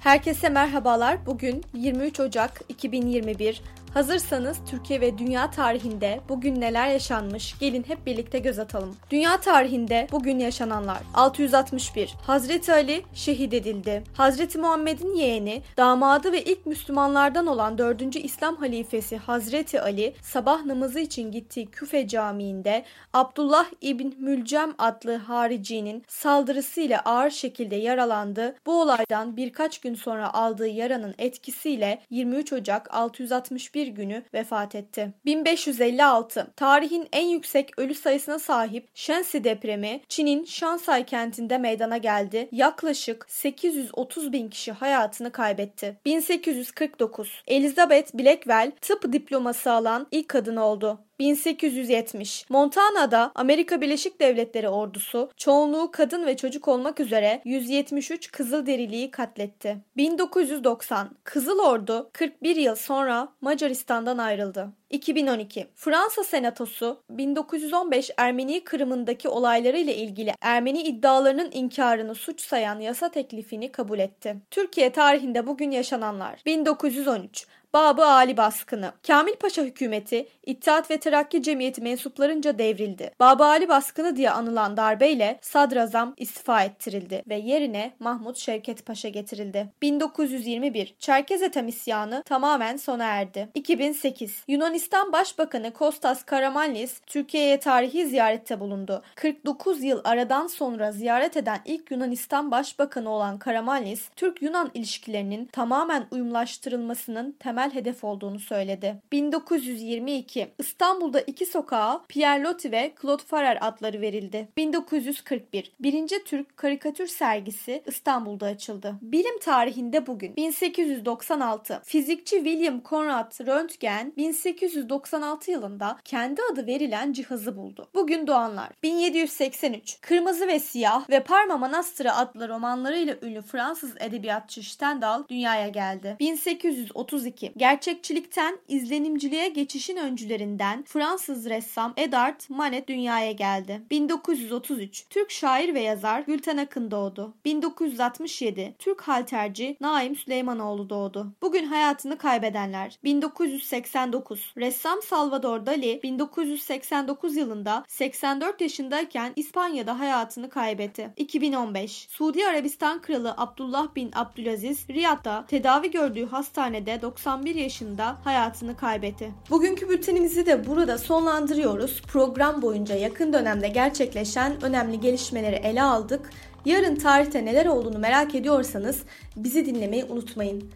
Herkese merhabalar. Bugün 23 Ocak 2021. Hazırsanız Türkiye ve dünya tarihinde bugün neler yaşanmış gelin hep birlikte göz atalım. Dünya tarihinde bugün yaşananlar 661 Hazreti Ali şehit edildi. Hazreti Muhammed'in yeğeni, damadı ve ilk Müslümanlardan olan 4. İslam halifesi Hazreti Ali sabah namazı için gittiği Küfe Camii'nde Abdullah İbn Mülcem adlı haricinin saldırısıyla ağır şekilde yaralandı. Bu olaydan birkaç gün sonra aldığı yaranın etkisiyle 23 Ocak 661 günü vefat etti. 1556 Tarihin en yüksek ölü sayısına sahip Shensi depremi Çin'in Shansai kentinde meydana geldi. Yaklaşık 830 bin kişi hayatını kaybetti. 1849 Elizabeth Blackwell tıp diploması alan ilk kadın oldu. 1870 Montana'da Amerika Birleşik Devletleri ordusu çoğunluğu kadın ve çocuk olmak üzere 173 Kızılderiliyi katletti. 1990 Kızıl Ordu 41 yıl sonra Macaristan'dan ayrıldı. 2012 Fransa Senatosu 1915 Ermeni Kırım'ındaki olaylarıyla ilgili Ermeni iddialarının inkarını suç sayan yasa teklifini kabul etti. Türkiye tarihinde bugün yaşananlar 1913 Babı Ali baskını. Kamil Paşa hükümeti İttihat ve Terakki Cemiyeti mensuplarınca devrildi. Babı Ali baskını diye anılan darbeyle sadrazam istifa ettirildi ve yerine Mahmut Şevket Paşa getirildi. 1921 Çerkez Ethem isyanı tamamen sona erdi. 2008 Yunanistan Başbakanı Kostas Karamanlis Türkiye'ye tarihi ziyarette bulundu. 49 yıl aradan sonra ziyaret eden ilk Yunanistan Başbakanı olan Karamanlis, Türk-Yunan ilişkilerinin tamamen uyumlaştırılmasının temel temel hedef olduğunu söyledi. 1922 İstanbul'da iki sokağa Pierre Loti ve Claude Farrer adları verildi. 1941 Birinci Türk karikatür sergisi İstanbul'da açıldı. Bilim tarihinde bugün 1896 fizikçi William Conrad Röntgen 1896 yılında kendi adı verilen cihazı buldu. Bugün doğanlar 1783 Kırmızı ve Siyah ve Parma Manastırı adlı romanlarıyla ünlü Fransız edebiyatçı Stendhal dünyaya geldi. 1832 Gerçekçilikten izlenimciliğe geçişin öncülerinden Fransız ressam Edard Manet dünyaya geldi. 1933 Türk şair ve yazar Gülten Akın doğdu. 1967 Türk halterci Naim Süleymanoğlu doğdu. Bugün hayatını kaybedenler 1989 Ressam Salvador Dali 1989 yılında 84 yaşındayken İspanya'da hayatını kaybetti. 2015 Suudi Arabistan Kralı Abdullah bin Abdülaziz Riyad'da tedavi gördüğü hastanede 90 91 yaşında hayatını kaybetti. Bugünkü bültenimizi de burada sonlandırıyoruz. Program boyunca yakın dönemde gerçekleşen önemli gelişmeleri ele aldık. Yarın tarihte neler olduğunu merak ediyorsanız bizi dinlemeyi unutmayın.